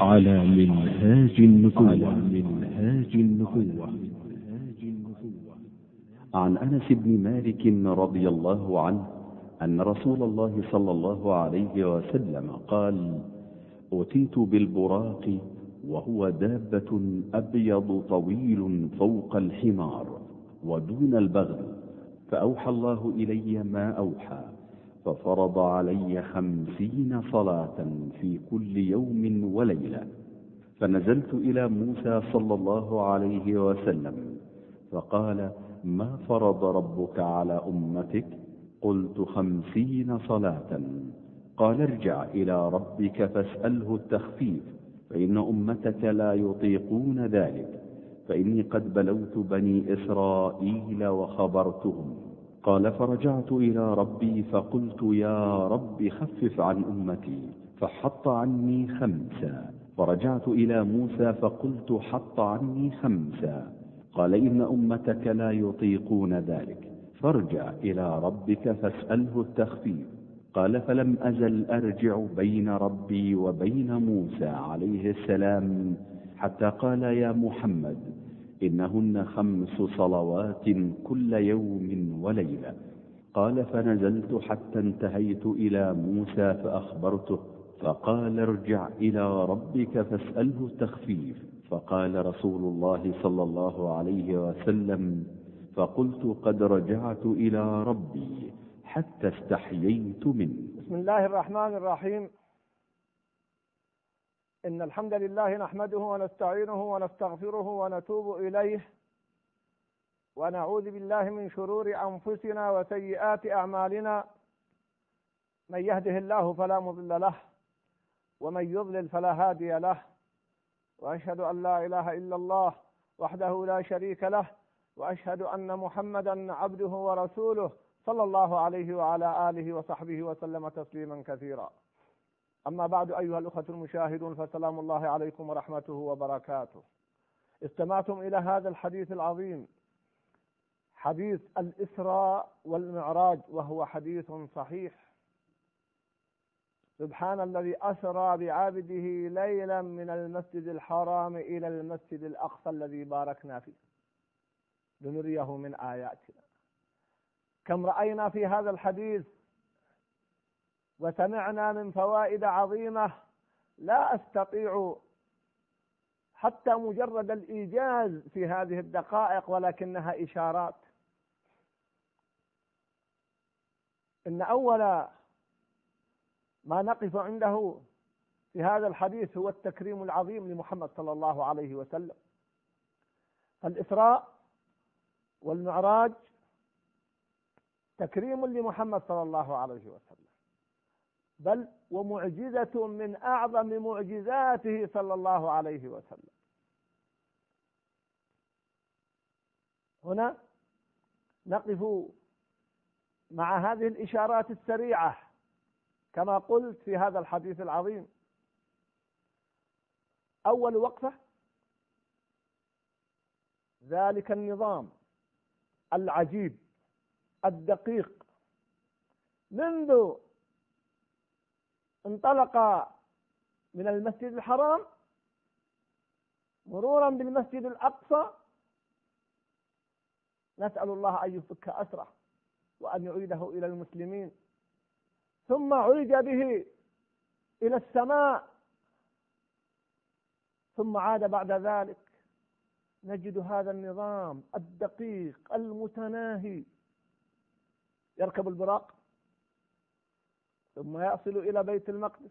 على منهاج النبوة. منهاج النبوة. عن أنس بن مالك رضي الله عنه أن رسول الله صلى الله عليه وسلم قال اتيت بالبراق وهو دابة أبيض طويل فوق الحمار ودون البغل فأوحى الله إلي ما أوحى ففرض علي خمسين صلاة في كل يوم وليلة. فنزلت إلى موسى صلى الله عليه وسلم فقال ما فرض ربك على أمتك؟ قلت خمسين صلاة. قال ارجع إلى ربك فاسأله التخفيف فإن أمتك لا يطيقون ذلك فإني قد بلوت بني إسرائيل وخبرتهم. قال فرجعت إلى ربي فقلت يا رب خفف عن أمتي فحط عني خمسا. فرجعت إلى موسى فقلت حط عني خمسا. قال إن أمتك لا يطيقون ذلك. فارجع إلى ربك فاسأله التخفيف. قال فلم أزل أرجع بين ربي وبين موسى عليه السلام حتى قال يا محمد إنهن خمس صلوات كل يوم وليلة. قال فنزلت حتى انتهيت إلى موسى فأخبرته فقال ارجع إلى ربك فاسأله التخفيف. فقال رسول الله صلى الله عليه وسلم فقلت قد رجعت إلى ربي حتى استحييت منه. بسم الله الرحمن الرحيم. إن الحمد لله نحمده ونستعينه ونستغفره ونتوب إليه ونعوذ بالله من شرور أنفسنا وسيئات أعمالنا من يهده الله فلا مضل له ومن يضلل فلا هادي له وأشهد أن لا إله إلا الله وحده لا شريك له وأشهد أن محمدا عبده ورسوله صلى الله عليه وعلى آله وصحبه وسلم تسليما كثيرا أما بعد أيها الأخوة المشاهدون فسلام الله عليكم ورحمته وبركاته. استمعتم إلى هذا الحديث العظيم حديث الإسراء والمعراج وهو حديث صحيح. سبحان الذي أسرى بعبده ليلا من المسجد الحرام إلى المسجد الأقصى الذي باركنا فيه. لنريه من آياتنا. كم رأينا في هذا الحديث؟ وسمعنا من فوائد عظيمة لا أستطيع حتى مجرد الإيجاز في هذه الدقائق ولكنها إشارات. إن أول ما نقف عنده في هذا الحديث هو التكريم العظيم لمحمد صلى الله عليه وسلم. فالإسراء والمعراج تكريم لمحمد صلى الله عليه وسلم. بل ومعجزة من أعظم معجزاته صلى الله عليه وسلم. هنا نقف مع هذه الإشارات السريعة كما قلت في هذا الحديث العظيم. أول وقفة ذلك النظام العجيب الدقيق. منذ انطلق من المسجد الحرام مرورا بالمسجد الأقصى. نسأل الله أن يفك أسره وأن يعيده إلى المسلمين. ثم عرج به إلى السماء. ثم عاد بعد ذلك. نجد هذا النظام الدقيق المتناهي. يركب البراق. ثم يصل إلى بيت المقدس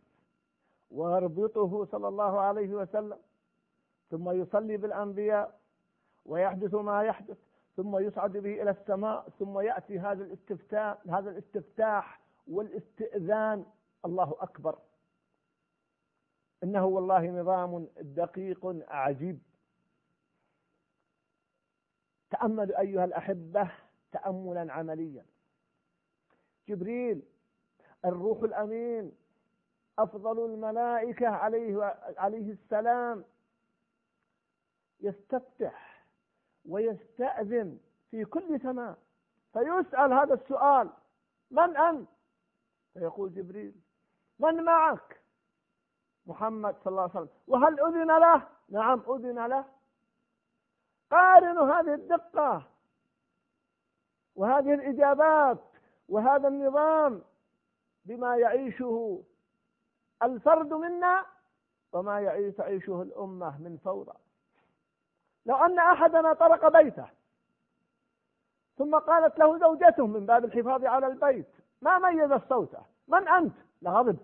ويربطه صلى الله عليه وسلم. ثم يصلي بالأنبياء ويحدث ما يحدث. ثم يصعد به إلى السماء. ثم يأتي هذا الاستفتاح هذا الاستفتاح والاستئذان. الله أكبر. إنه والله نظام دقيق عجيب. تأملوا أيها الأحبة تأملا عمليا. جبريل الروح الأمين أفضل الملائكة عليه عليه السلام. يستفتح ويستأذن في كل سماء. فيسأل هذا السؤال من أنت؟ فيقول جبريل من معك؟ محمد صلى الله عليه وسلم وهل أذن له؟ نعم أذن له. قارنوا هذه الدقة وهذه الإجابات وهذا النظام. بما يعيشه الفرد منا وما تعيشه الأمة من فوضى. لو أن أحدنا طرق بيته ثم قالت له زوجته من باب الحفاظ على البيت ما ميز صوته؟ من أنت؟ لغضب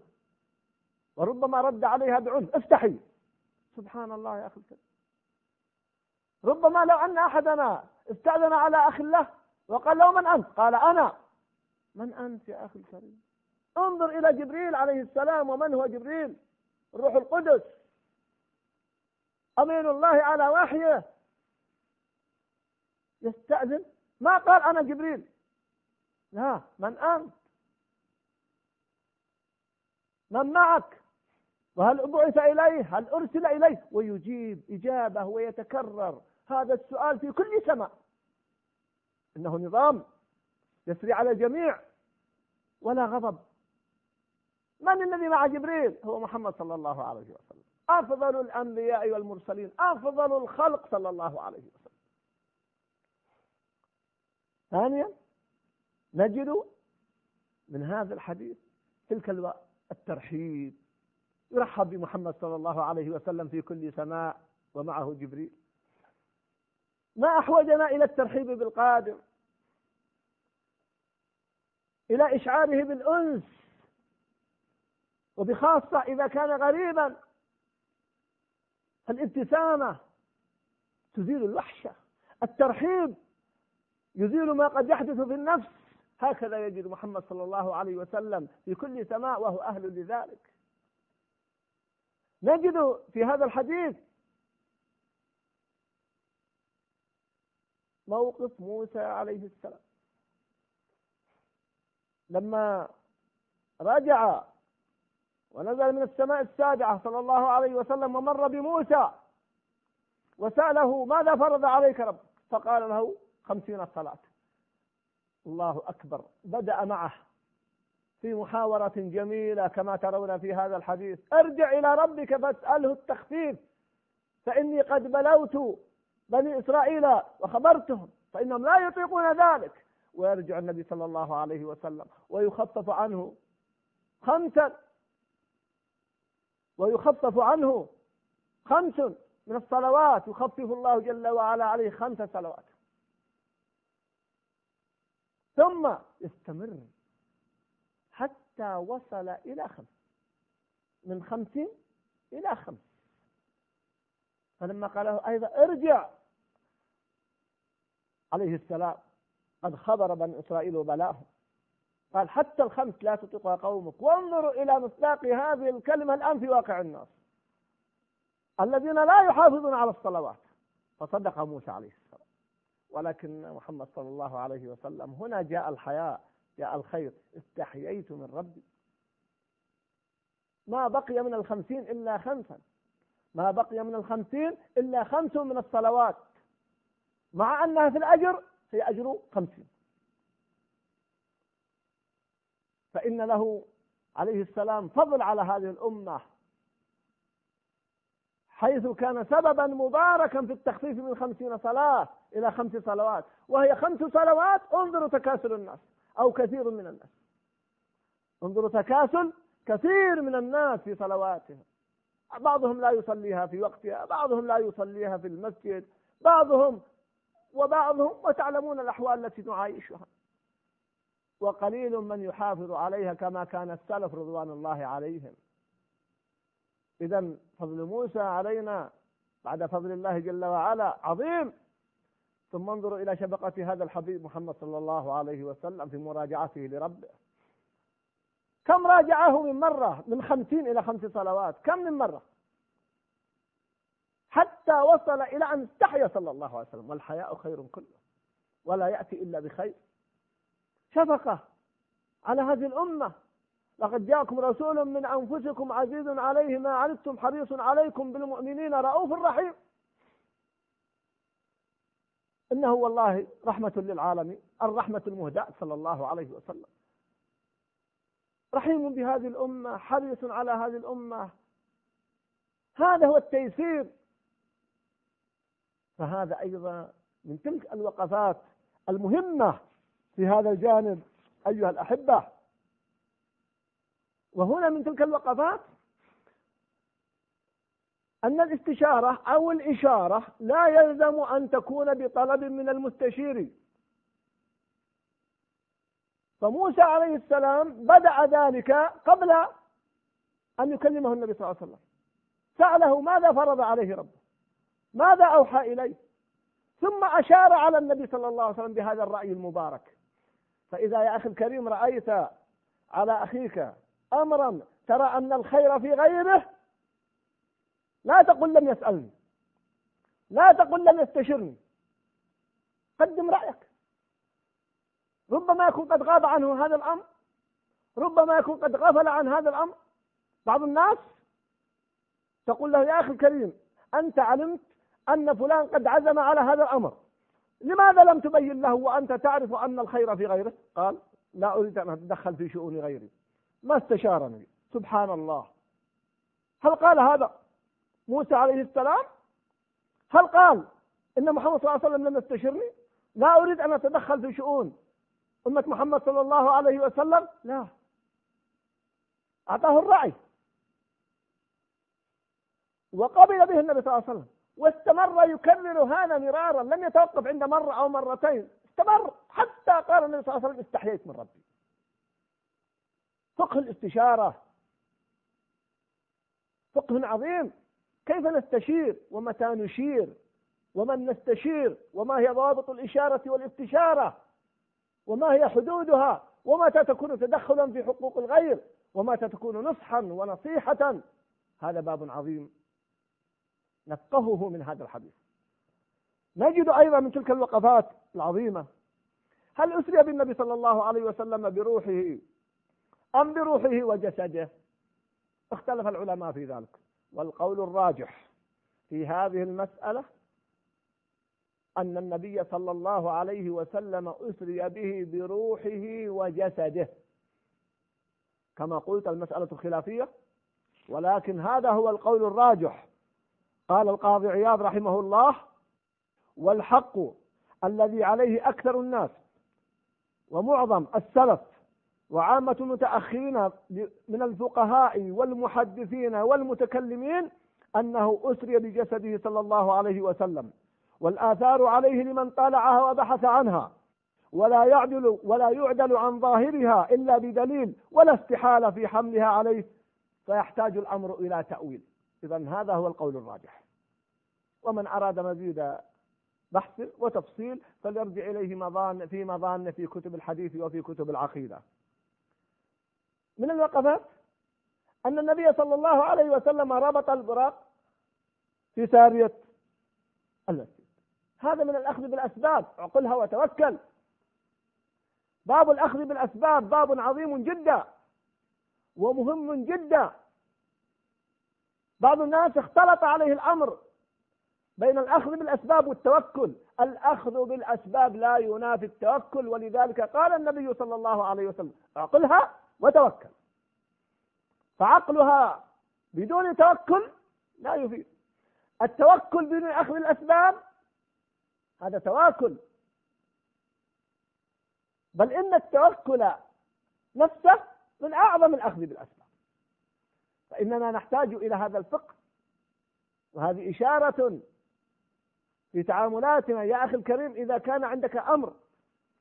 وربما رد عليها بعنف. افتحي. سبحان الله يا أخي الكريم. ربما لو أن أحدنا استأذن على أخ له وقال له من أنت؟ قال أنا. من أنت يا أخي الكريم؟ انظر إلى جبريل عليه السلام ومن هو جبريل؟ الروح القدس. أمين الله على وحيه. يستأذن. ما قال أنا جبريل؟ لا من أنت؟ من معك؟ وهل بعث إليه؟ هل أرسل إليه؟ ويجيب إجابة ويتكرر. هذا السؤال في كل سماء. إنه نظام يسري على الجميع. ولا غضب. من الذي مع جبريل؟ هو محمد صلى الله عليه وسلم. أفضل الأنبياء والمرسلين أفضل الخلق صلى الله عليه وسلم. ثانيا نجد من هذا الحديث تلك الترحيب. يرحب بمحمد صلى الله عليه وسلم في كل سماء ومعه جبريل. ما أحوجنا إلى الترحيب بالقادم إلى إشعاره بالأنس. وبخاصة إذا كان غريبا الابتسامة تزيل الوحشة الترحيب يزيل ما قد يحدث في النفس. هكذا يجد محمد صلى الله عليه وسلم في كل سماء وهو أهل لذلك. نجد في هذا الحديث موقف موسى عليه السلام. لما رجع ونزل من السماء السابعة صلى الله عليه وسلم ومر بموسى وسأله ماذا فرض عليك رب فقال له خمسين صلاة. الله أكبر. بدأ معه في محاورة جميلة كما ترون في هذا الحديث. ارجع إلى ربك فاسأله التخفيف فإني قد بلوت بني إسرائيل وخبرتهم فإنهم لا يطيقون ذلك. ويرجع النبي صلى الله عليه وسلم ويخفف عنه خمسا. ويخفف عنه خمس من الصلوات. يخفف الله جل وعلا عليه خمس صلوات. ثم يستمر حتى وصل إلى خمس. من خمس إلى خمس. فلما قال له أيضا ارجع. عليه السلام. قد خبر بني إسرائيل وبلاهم قال حتى الخمس لا تطيقها قومك. وانظروا إلى مصداق هذه الكلمة الآن في واقع الناس. الذين لا يحافظون على الصلوات. فصدق موسى عليه السلام. ولكن محمد صلى الله عليه وسلم هنا جاء الحياء جاء الخير. استحييت من ربي. ما بقي من الخمسين إلا خمسا. ما بقي من الخمسين إلا خمس من الصلوات. مع أنها في الأجر هي أجر خمسين. فإن له عليه السلام فضل على هذه الأمة حيث كان سببا مباركا في التخفيف من خمسين صلاة إلى خمس صلوات وهي خمس صلوات انظروا تكاسل الناس أو كثير من الناس. انظروا تكاسل كثير من الناس في صلواتهم. بعضهم لا يصليها في وقتها بعضهم لا يصليها في المسجد بعضهم وبعضهم وتعلمون الأحوال التي نعايشها. وقليل من يحافظ عليها كما كان السلف رضوان الله عليهم. إذا فضل موسى علينا بعد فضل الله جل وعلا عظيم. ثم انظروا إلى شفقة هذا الحبيب محمد صلى الله عليه وسلم في مراجعته لربه. كم راجعه من مرة؟ من خمسين إلى خمس صلوات. كم من مرة؟ حتى وصل إلى أن استحيا صلى الله عليه وسلم. والحياء خير كله. ولا يأتي إلا بخير. شفقة على هذه الأمة. لقد جاءكم رسول من أنفسكم عزيز عليه ما عنتم حريص عليكم بالمؤمنين رؤوف رحيم. إنه والله رحمة للعالمين الرحمة المهداة صلى الله عليه وسلم. رحيم بهذه الأمة حريص على هذه الأمة. هذا هو التيسير. فهذا أيضا من تلك الوقفات المهمة في هذا الجانب أيها الأحبة. وهنا من تلك الوقفات أن الاستشارة أو الإشارة لا يلزم أن تكون بطلب من المستشير. فموسى عليه السلام بدأ ذلك قبل أن يكلمه النبي صلى الله عليه وسلم. سأله ماذا فرض عليه ربه؟ ماذا أوحى إليه؟ ثم أشار على النبي صلى الله عليه وسلم بهذا الرأي المبارك. فإذا يا أخي الكريم رأيت على أخيك أمرا ترى أن الخير في غيره لا تقل لم يسألني لا تقل لم يستشرني قدم رأيك. ربما يكون قد غاب عنه هذا الأمر ربما يكون قد غفل عن هذا الأمر. بعض الناس تقول له يا أخي الكريم أنت علمت أن فلان قد عزم على هذا الأمر. لماذا لم تبين له وأنت تعرف أن الخير في غيره؟ قال لا أريد أن أتدخل في شؤون غيري. ما استشارني؟ سبحان الله. هل قال هذا موسى عليه السلام؟ هل قال إن محمد صلى الله عليه وسلم لم يستشرني؟ لا أريد أن أتدخل في شؤون أمة محمد صلى الله عليه وسلم؟ لا. أعطاه الرأي. وقبل به النبي صلى الله عليه وسلم. واستمر يكرر هذا مرارا لم يتوقف عند مرة أو مرتين. استمر حتى قال النبي صلى الله عليه وسلم استحييت من ربي. فقه الاستشارة. فقه عظيم. كيف نستشير؟ ومتى نشير؟ ومن نستشير؟ وما هي ضوابط الإشارة والاستشارة؟ وما هي حدودها؟ ومتى تكون تدخلا في حقوق الغير؟ ومتى تكون نصحا ونصيحة؟ هذا باب عظيم. نفقهه من هذا الحديث. نجد أيضا من تلك الوقفات العظيمة هل أسري بالنبي صلى الله عليه وسلم بروحه أم بروحه وجسده؟ اختلف العلماء في ذلك. والقول الراجح في هذه المسألة أن النبي صلى الله عليه وسلم أسري به بروحه وجسده. كما قلت المسألة خلافية ولكن هذا هو القول الراجح. قال القاضي عياض رحمه الله والحق الذي عليه أكثر الناس ومعظم السلف وعامة المتأخرين من الفقهاء والمحدثين والمتكلمين أنه أسري بجسده صلى الله عليه وسلم والآثار عليه لمن طالعها وبحث عنها ولا يعدل ولا يعدل عن ظاهرها إلا بدليل ولا استحالة في حملها عليه فيحتاج الأمر إلى تأويل. إذا هذا هو القول الراجح. ومن أراد مزيد بحث وتفصيل فليرجع إليه مظان في مظان في كتب الحديث وفي كتب العقيدة. من الوقفات أن النبي صلى الله عليه وسلم ربط البراق في سارية المسجد. هذا من الأخذ بالأسباب. عقلها وتوكل. باب الأخذ بالأسباب باب عظيم جدا ومهم جدا. بعض الناس اختلط عليه الأمر بين الأخذ بالأسباب والتوكل. الأخذ بالأسباب لا ينافي التوكل ولذلك قال النبي صلى الله عليه وسلم أعقلها وتوكل. فعقلها بدون توكل لا يفيد. التوكل بدون أخذ الأسباب هذا تواكل. بل إن التوكل نفسه من أعظم الأخذ بالأسباب. فإننا نحتاج إلى هذا الفقه. وهذه إشارة في تعاملاتنا. يا أخي الكريم إذا كان عندك أمر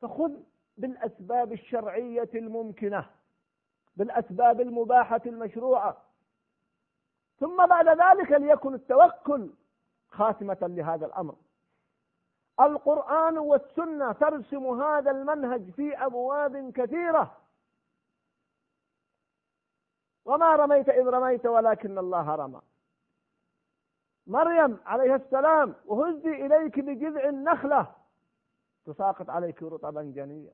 فخذ بالأسباب الشرعية الممكنة بالأسباب المباحة المشروعة. ثم بعد ذلك ليكن التوكل خاتمة لهذا الأمر. القرآن والسنة ترسم هذا المنهج في أبواب كثيرة. وما رميت إذ رميت ولكن الله رمى. مريم عليه السلام وهزي إليك بجذع النخلة. تساقط عليك رطبا جنيا.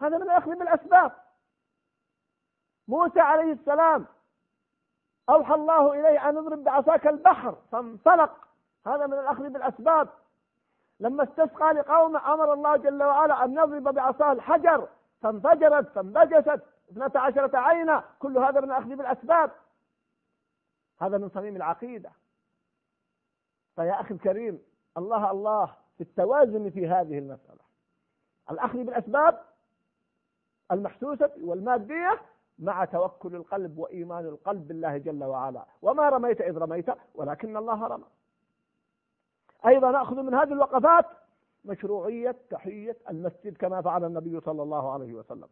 هذا من الأخذ بالأسباب. موسى عليه السلام أوحى الله إليه أن أضرب بعصاك البحر. فانطلق. هذا من الأخذ بالأسباب. لما استسقى لقومه أمر الله جل وعلا أن يضرب بعصاه الحجر. فانفجرت فانبجست. اثنتا عشرة عينا كل هذا من الأخذ بالأسباب. هذا من صميم العقيدة. فيا أخي الكريم الله الله في التوازن في هذه المسألة. الأخذ بالأسباب المحسوسة والمادية مع توكل القلب وإيمان القلب بالله جل وعلا. وما رميت إذ رميت ولكن الله رمى. أيضا نأخذ من هذه الوقفات مشروعية تحية المسجد كما فعل النبي صلى الله عليه وسلم.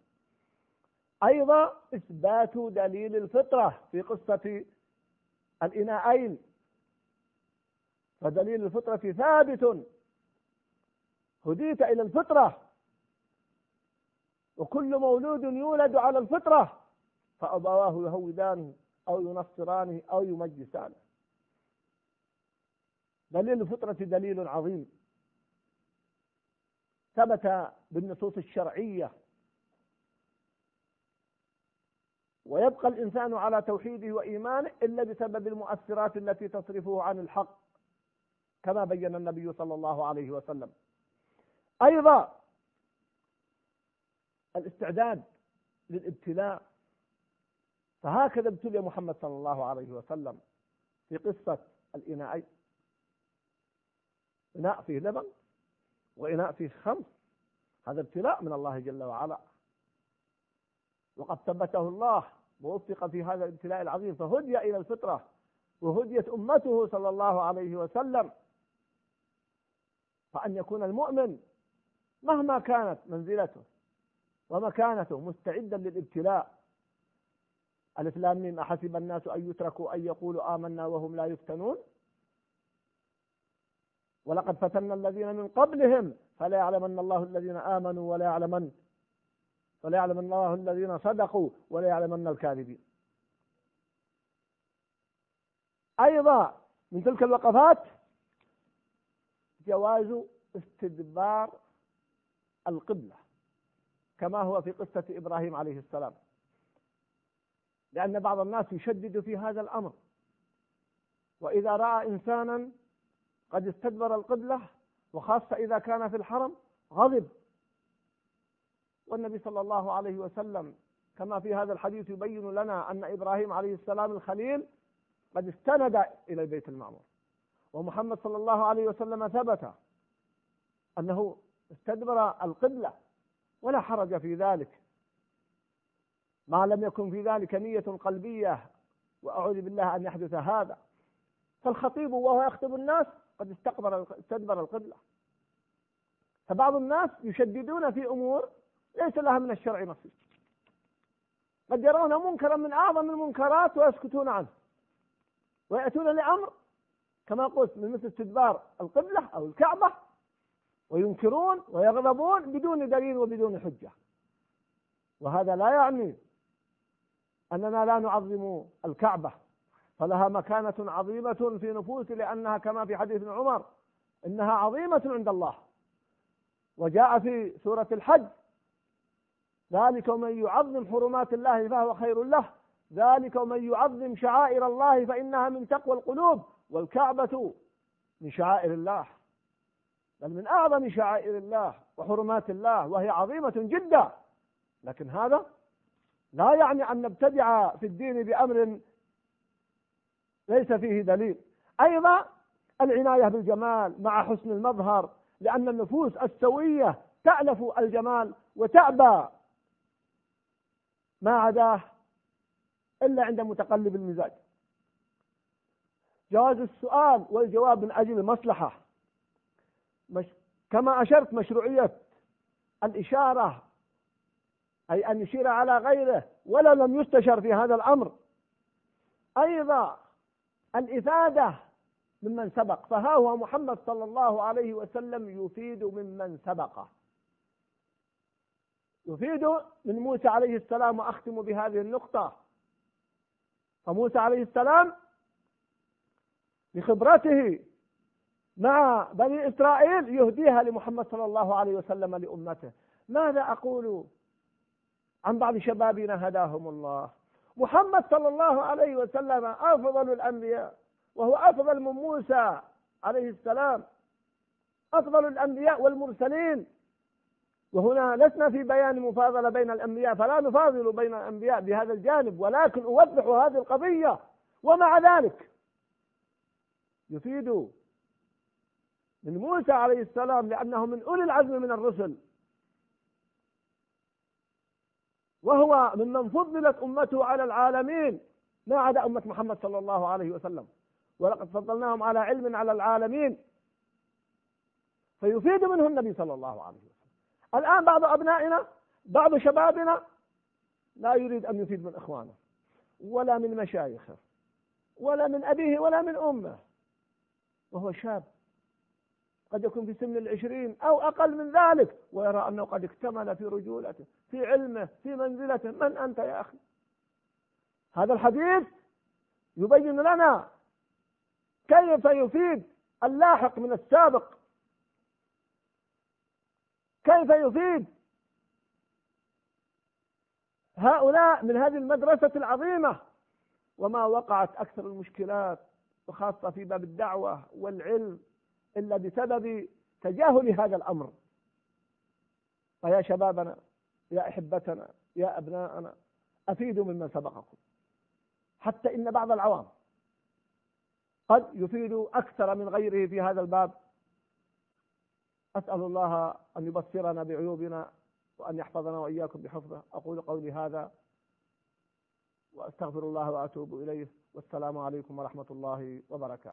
أيضا إثبات دليل الفطرة في قصة الإناءين. فدليل الفطرة ثابت. هديت إلى الفطرة. وكل مولود يولد على الفطرة. فأبواه يهودانه أو ينصرانه أو يمجسانه دليل الفطرة دليل عظيم. ثبت بالنصوص الشرعية. ويبقى الإنسان على توحيده وإيمانه إلا بسبب المؤثرات التي تصرفه عن الحق كما بين النبي صلى الله عليه وسلم. أيضا الاستعداد للابتلاء فهكذا ابتلي محمد صلى الله عليه وسلم في قصة الإناءين إناء فيه لبن وإناء فيه خمر. هذا ابتلاء من الله جل وعلا. وقد ثبته الله ووفق في هذا الابتلاء العظيم فهدي إلى الفطرة وهديت أمته صلى الله عليه وسلم. فأن يكون المؤمن مهما كانت منزلته ومكانته مستعدا للابتلاء. ألف لام أحسب الناس أن يتركوا أن يقولوا آمنا وهم لا يفتنون. ولقد فتنا الذين من قبلهم فلا يعلمن الله الذين آمنوا ولا يعلمن ولا يعلمن الله الذين صدقوا ولا يعلمن الكاذبين. أيضا من تلك الوقفات جواز استدبار القبلة كما هو في قصة إبراهيم عليه السلام. لأن بعض الناس يشدد في هذا الأمر. وإذا رأى إنسانا قد استدبر القبلة وخاصة إذا كان في الحرم غضب. والنبي صلى الله عليه وسلم كما في هذا الحديث يبين لنا أن إبراهيم عليه السلام الخليل قد استند إلى البيت المعمور. ومحمد صلى الله عليه وسلم ثبت أنه استدبر القبلة ولا حرج في ذلك. ما لم يكن في ذلك نية قلبية وأعوذ بالله أن يحدث هذا. فالخطيب وهو يخطب الناس قد استقبل استدبر القبلة. فبعض الناس يشددون في أمور ليس لها من الشرع نصيب. قد يرون منكرا من أعظم المنكرات ويسكتون عنه. ويأتون لأمر كما قلت من مثل استدبار القبلة أو الكعبة وينكرون ويغضبون بدون دليل وبدون حجة. وهذا لا يعني أننا لا نعظم الكعبة فلها مكانة عظيمة في نفوس لأنها كما في حديث عمر إنها عظيمة عند الله. وجاء في سورة الحج ذلك ومن يعظم حرمات الله فهو خير له. ذلك ومن يعظم شعائر الله فإنها من تقوى القلوب والكعبة من شعائر الله. بل من أعظم شعائر الله وحرمات الله وهي عظيمة جدا. لكن هذا لا يعني أن نبتدع في الدين بأمر ليس فيه دليل. أيضا العناية بالجمال مع حسن المظهر لأن النفوس السوية تألف الجمال وتأبى ما عداه إلا عند متقلب المزاج. جواز السؤال والجواب من أجل المصلحة مش كما أشرت مشروعية الإشارة أي أن يشير على غيره ولا لم يستشر في هذا الأمر. أيضا الإفادة ممن سبق فها هو محمد صلى الله عليه وسلم يفيد ممن سبقه يفيد من موسى عليه السلام وأختم بهذه النقطة. فموسى عليه السلام بخبرته مع بني إسرائيل يهديها لمحمد صلى الله عليه وسلم لأمته. ماذا أقول عن بعض شبابنا هداهم الله؟ محمد صلى الله عليه وسلم أفضل الأنبياء وهو أفضل من موسى عليه السلام. أفضل الأنبياء والمرسلين. وهنا لسنا في بيان مفاضلة بين الأنبياء فلا نفاضل بين الأنبياء بهذا الجانب ولكن أوضح هذه القضية ومع ذلك يفيد من موسى عليه السلام لأنه من أولي العزم من الرسل. وهو ممن فضلت أمته على العالمين. ما عدا أمة محمد صلى الله عليه وسلم. ولقد فضلناهم على علم على العالمين. فيفيد منه النبي صلى الله عليه وسلم. الآن بعض أبنائنا بعض شبابنا لا يريد أن يفيد من إخوانه ولا من مشايخه ولا من أبيه ولا من أمه. وهو شاب. قد يكون في سن العشرين أو أقل من ذلك ويرى أنه قد اكتمل في رجولته في علمه في منزلته. من أنت يا أخي؟ هذا الحديث يبين لنا كيف يفيد اللاحق من السابق كيف يفيد؟ هؤلاء من هذه المدرسة العظيمة. وما وقعت أكثر المشكلات وخاصة في باب الدعوة والعلم إلا بسبب تجاهل هذا الأمر. فيا شبابنا يا أحبتنا يا أبناءنا أفيدوا ممن سبقكم. حتى إن بعض العوام قد يفيد أكثر من غيره في هذا الباب. أسأل الله أن يبصرنا بعيوبنا وأن يحفظنا وإياكم بحفظه. أقول قولي هذا وأستغفر الله وأتوب إليه. والسلام عليكم ورحمة الله وبركاته.